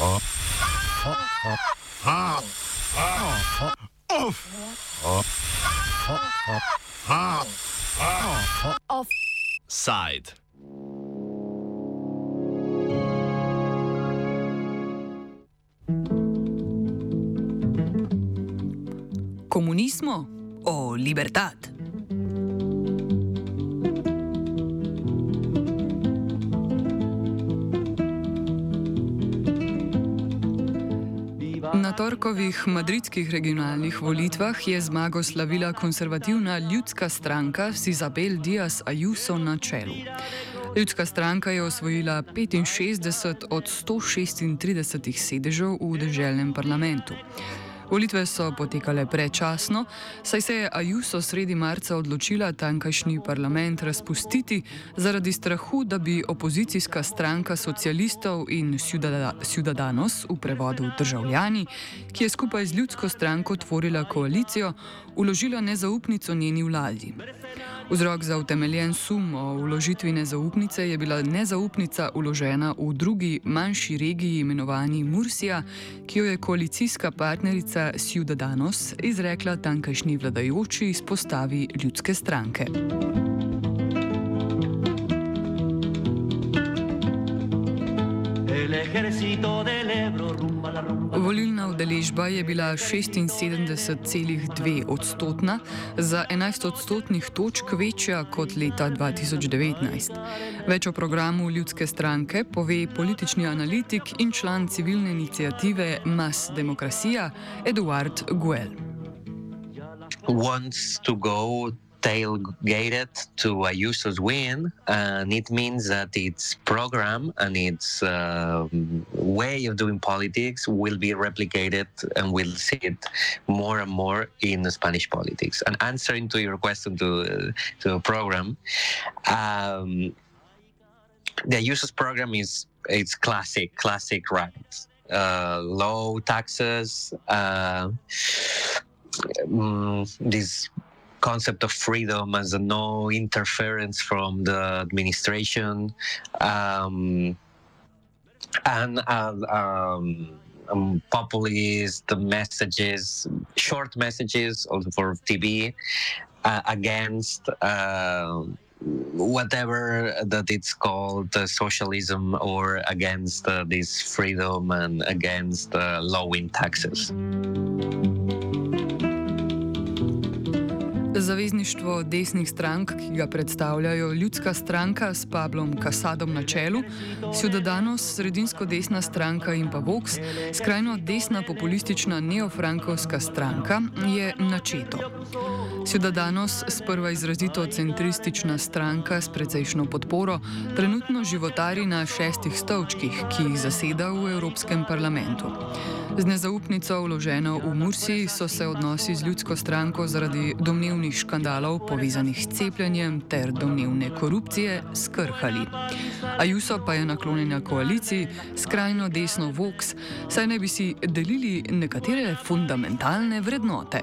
Offside. Na torkovih madridskih regionalnih volitvah je zmago slavila konservativna ljudska stranka s Izabel Diaz Ayuso na čelu. Ljudska stranka je osvojila 65 od 136 sedežev v državnem parlamentu. Volitve so potekale predčasno, saj se je Ajuso sredi marca odločila tankajšnji parlament razpustiti zaradi strahu, da bi opozicijska stranka socialistov in Ciudadanos v prevodu državljani, ki je skupaj z ljudsko stranko tvorila koalicijo, uložila nezaupnico njeni vladi. Vzrok za utemeljen sum o uložitvi nezaupnice je bila nezaupnica uložena v drugi manjši regiji imenovani Mursija, ki jo je koalicijska partnerica Ciudadanos izrekla tankajšnji vladajoči izpostavi ljudske stranke. Volilna udeležba je bila 76,2 odstotna, za 11 odstotnih točk večja kot leta 2019. Več o programu ljudske stranke pove politični analitik in član civilne inicijative Mas Demokracija Eduard Guel. Wants to go tailgated to Ayuso's win, and it means that its program and its uh, way of doing politics will be replicated and we'll see it more and more in Spanish politics. And answering to your question to, uh, to the program, um, the Ayuso's program is it's classic, classic right. Uh, low taxes, uh, um, these concept of freedom as a no interference from the administration um, and uh, um, um, populist messages, short messages also for TV uh, against uh, whatever that it's called uh, socialism or against uh, this freedom and against uh, lowing taxes. Zavezništvo desnih strank, ki ga predstavljajo Ljudska stranka s Pablom Kasadom na čelu, Ciudadanos, sredinsko desna stranka in pa Vox, skrajno desna populistična neofrankovska stranka, je načeto. Ciudadanos, sprva izrazito centristična stranka s precejšno podporo, trenutno životari na šestih stolčkih, ki jih zaseda v Evropskem parlamentu. Z nezaupnico vloženo v Mursi so se odnosi z ljudsko stranko zaradi domnevnih škandalov povezanih s cepljenjem ter domnevne korupcije skrhali. Ajuso pa je naklonjena koaliciji skrajno desno Vox, saj naj bi si delili nekatere fundamentalne vrednote.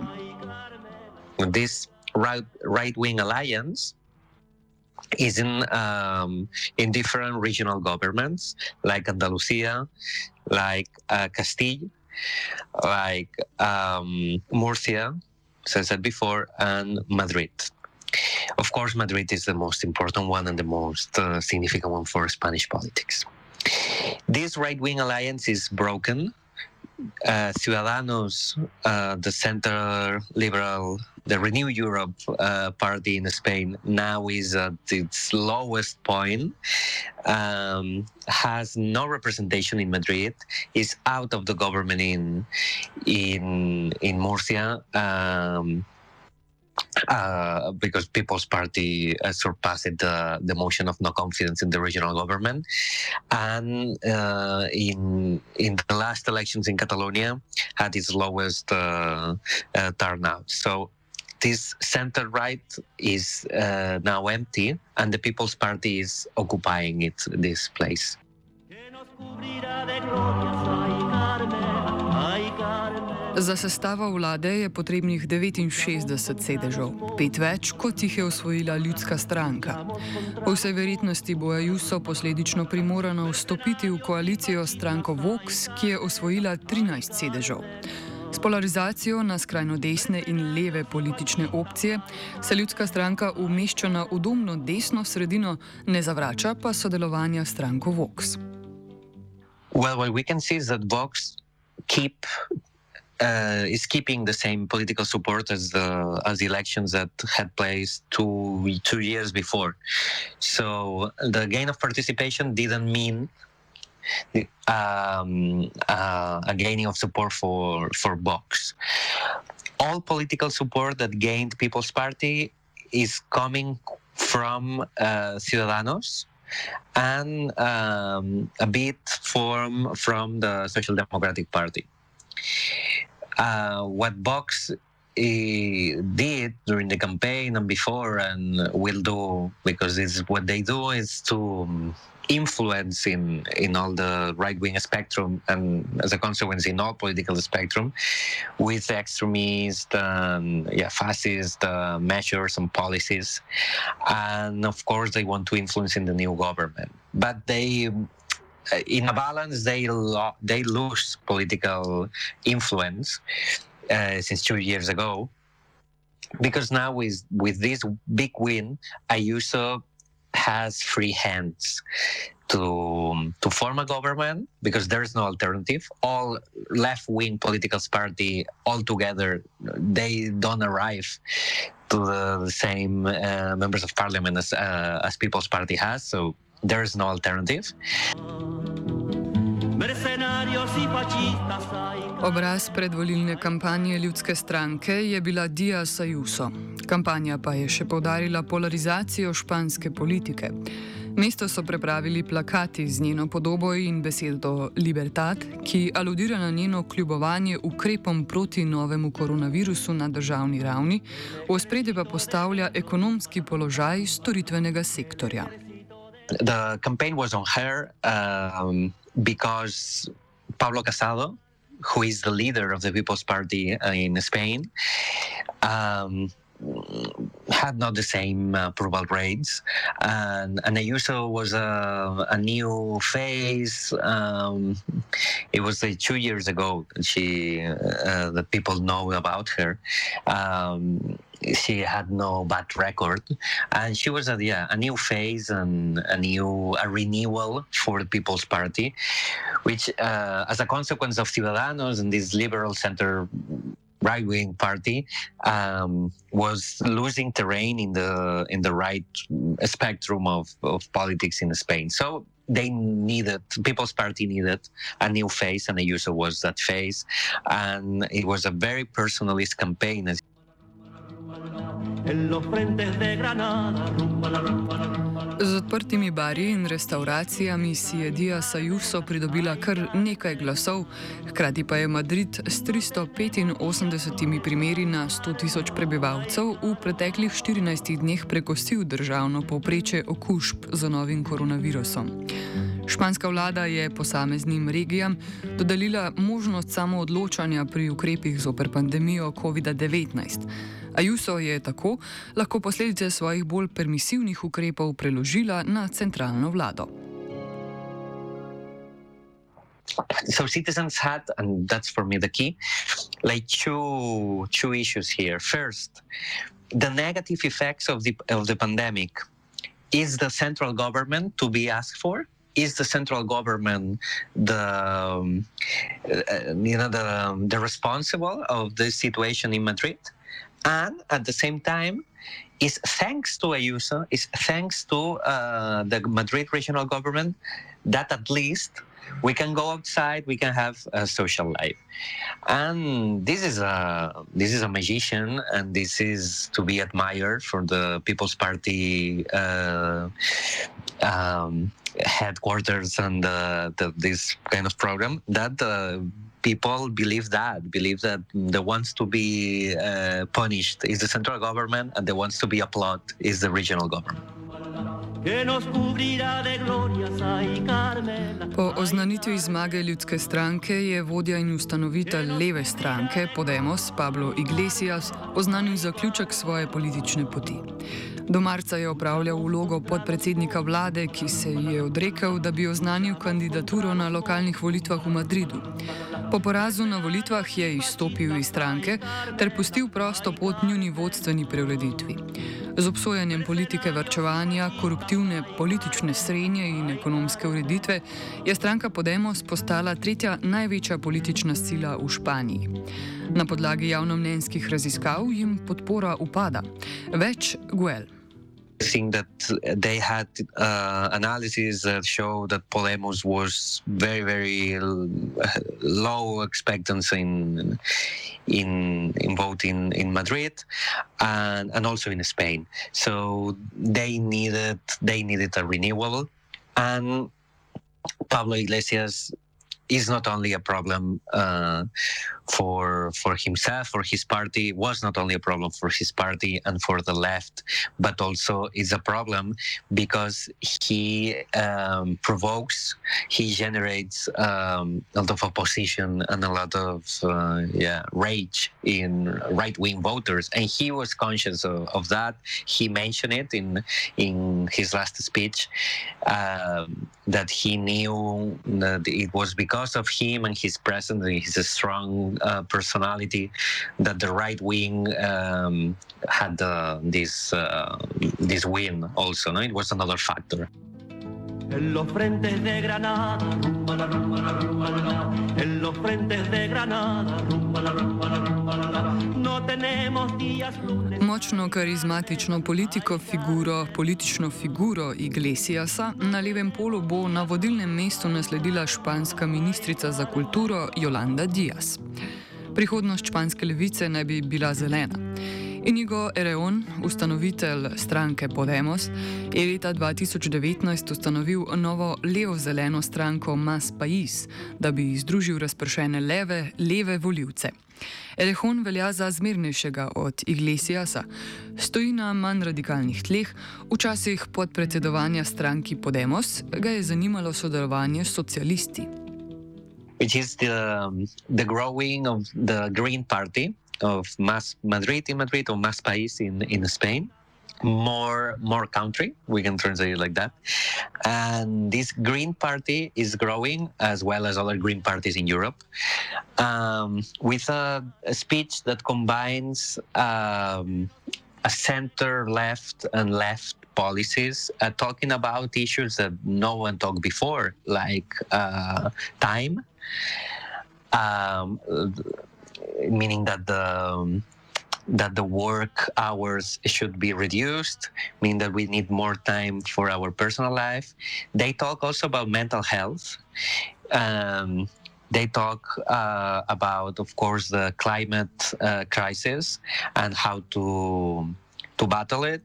This right, right wing alliance is in um, in different regional governments like Andalusia, like uh, Castile, like um, Murcia, as I said before, and Madrid. Of course, Madrid is the most important one and the most uh, significant one for Spanish politics. This right wing alliance is broken. Uh, Ciudadanos, uh, the center liberal the Renew Europe uh, party in Spain now is at its lowest point, um, has no representation in Madrid, is out of the government in in in Murcia. Um, uh, because People's Party uh, surpassed the, the motion of no confidence in the regional government, and uh, in in the last elections in Catalonia had its lowest uh, uh, turnout. So this center right is uh, now empty and the People's Party is occupying it, this place. Za sestavo vlade je potrebnih 69 sedežev, pet več, kot jih je osvojila ljudska stranka. Po vsej verjetnosti bo Ajuso posledično primorana vstopiti v koalicijo stranko Vox, ki je osvojila 13 sedežev. S polarizacijo na skrajno desne in leve politične opcije se ljudska stranka umešča na udobno desno sredino, ne zavrača pa sodelovanja stranko Vox. Well, well, we can see that Vox keep uh, is keeping the same political support as the as the elections that had place two two years before. So the gain of participation didn't mean um, uh, a gaining of support for for Vox. All political support that gained People's Party is coming from uh, Ciudadanos and um, a bit from from the Social Democratic Party uh, what Vox did during the campaign and before and will do because it's what they do is to um, influence in in all the right wing spectrum and as a consequence in all political spectrum with extremist and yeah fascist uh, measures and policies. And of course they want to influence in the new government. But they in a balance, they lo- they lose political influence uh, since two years ago, because now with with this big win, Ayuso has free hands to to form a government because there is no alternative. All left wing political party all together they don't arrive to the, the same uh, members of parliament as uh, as People's Party has. So there is no alternative. Obraz predvolilne kampanje ljudske stranke je bila Dia Sajuso. Kampanja pa je še povdarila polarizacijo španske politike. Mesto so prepravili plakati z njeno podobo in besedo Libertad, ki aludira na njeno kljubovanje ukrepom proti novemu koronavirusu na državni ravni, v spredje pa postavlja ekonomski položaj storitvenega sektorja. The campaign was on her um, because Pablo Casado, who is the leader of the People's Party in Spain, um, had not the same uh, approval rates, and, and Ayuso was a, a new face. Um, it was uh, two years ago she uh, that people know about her. Um, she had no bad record, and she was a yeah a new face and a new a renewal for the People's Party, which uh, as a consequence of Ciudadanos and this liberal center right wing party um, was losing terrain in the in the right spectrum of, of politics in Spain. So they needed People's Party needed a new face, and the user was that face, and it was a very personalist campaign. Z odprtimi bari in restauracijami si je Dia Sajuso pridobila kar nekaj glasov, hkrati pa je Madrid s 385 primeri na 100 tisoč prebivalcev v preteklih 14 dneh prekostil državno povpreče okužb z novim koronavirusom. Španska vlada je posameznim regijam dodelila možnost samoodločanja pri ukrepih zoper pandemijo COVID-19. Ajuso je tako lahko posledice svojih bolj permisivnih ukrepov preložila na centralno vlado. So citizens had, and that's for me the key, like two two issues here. First, the negative effects of the of the pandemic. Is the central government to be asked for? Is the central government the um, uh, you know the um, the responsible of the situation in Madrid? And at the same time is thanks to Ayuso, is thanks to uh, the Madrid regional government that at least we can go outside, we can have a social life, and this is a this is a magician, and this is to be admired for the People's Party uh, um, headquarters and uh, the, this kind of program that uh, people believe that believe that the ones to be uh, punished is the central government and the ones to be applauded is the regional government Po oznanitvi zmage ljudske stranke je vodja in ustanovitelj leve stranke Podemos Pablo Iglesias oznanil zaključek svoje politične poti. Do marca je opravljal vlogo podpredsednika vlade, ki se je odrekel, da bi oznanil kandidaturo na lokalnih volitvah v Madridu. Po porazu na volitvah je izstopil iz stranke ter pustil prosto pot njuni vodstveni preureditvi. Z obsojanjem politike vrčevanja, koruptivne politične srenje in ekonomske ureditve je stranka Podemos postala tretja največja politična sila v Španiji. Na podlagi javnomnenjskih raziskav jim podpora upada. Več Guel. I think that they had uh, analysis that show that Podemos was very, very low expectancy in in, in voting in Madrid and, and also in Spain. So they needed they needed a renewal, and Pablo Iglesias is not only a problem uh, for for himself for his party was not only a problem for his party and for the left but also is a problem because he um, provokes he generates um, a lot of opposition and a lot of uh, yeah rage in right-wing voters. And he was conscious of, of, that. He mentioned it in in his last speech um, that he knew that it was because of him and his presence and his strong uh, personality that the right wing um, had uh, this uh, this win also. No? It was another factor. En los frentes de Granada, rumba la rumba la rumba la En los frentes de Granada, rumba la rumba la rumba la No tenemos días lunes. Močno karizmatično politiko figuro, politično figuro Iglesiasa na levem polu bo na vodilnem mestu nasledila španska ministrica za kulturo Jolanda Diaz. Prihodnost španske levice naj bi bila zelena. Inigo Ereon, ustanovitelj stranke Podemos, je leta 2019 ustanovil novo levo-zeleno stranko Mas Pais, da bi združil razpršene leve, leve voljivce. Erehon velja za zmernejšega od Iglesiasa, stoji na manj radikalnih tleh, včasih pod predsedovanja stranki Podemos ga je zanimalo sodelovanje s socialisti. Which is the, um, the growing of the Green Party. of Mas Madrid in Madrid or Mas País in, in Spain. More, more country, we can translate it like that. And this Green Party is growing as well as other Green parties in Europe um, with a, a, speech that combines um, a center left and left policies, uh, talking about issues that no one talked before, like uh, time. Um, meaning that the um, that the work hours should be reduced, mean that we need more time for our personal life. They talk also about mental health. Um, they talk uh, about, of course, the climate uh, crisis and how to to battle it.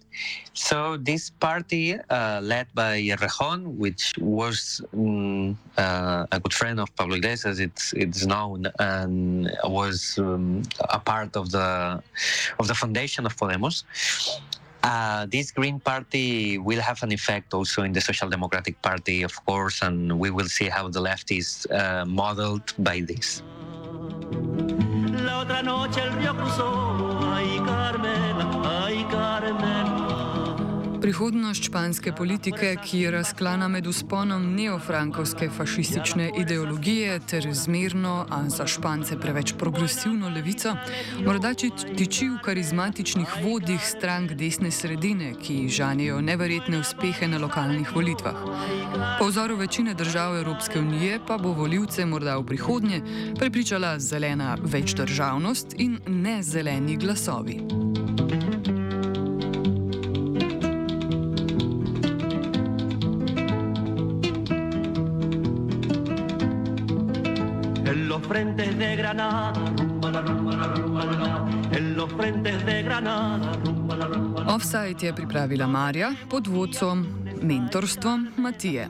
So this party, uh, led by Rejon, which was um, uh, a good friend of Pablo Iglesias, it's it's known and was um, a part of the of the foundation of Podemos. Uh, this Green Party will have an effect also in the Social Democratic Party, of course, and we will see how the left is uh, modeled by this ay Carmela, ay Carmela. Prihodnost španske politike, ki je razklana med usponom neofrankovske fašistične ideologije ter zmerno, a za špance preveč progresivno levico, morda tiči v karizmatičnih vodih strank desne sredine, ki žanijo neverjetne uspehe na lokalnih volitvah. Po vzoru večine držav Evropske unije pa bo voljivce morda v prihodnje prepričala zelena večdržavnost in ne en los frentes de Granada, en los frentes de Granada. Offside je pripravila Marja pod vodstvom, mentorstvom Matije.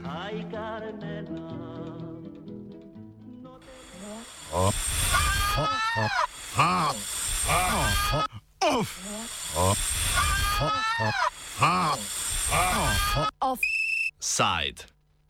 Offside.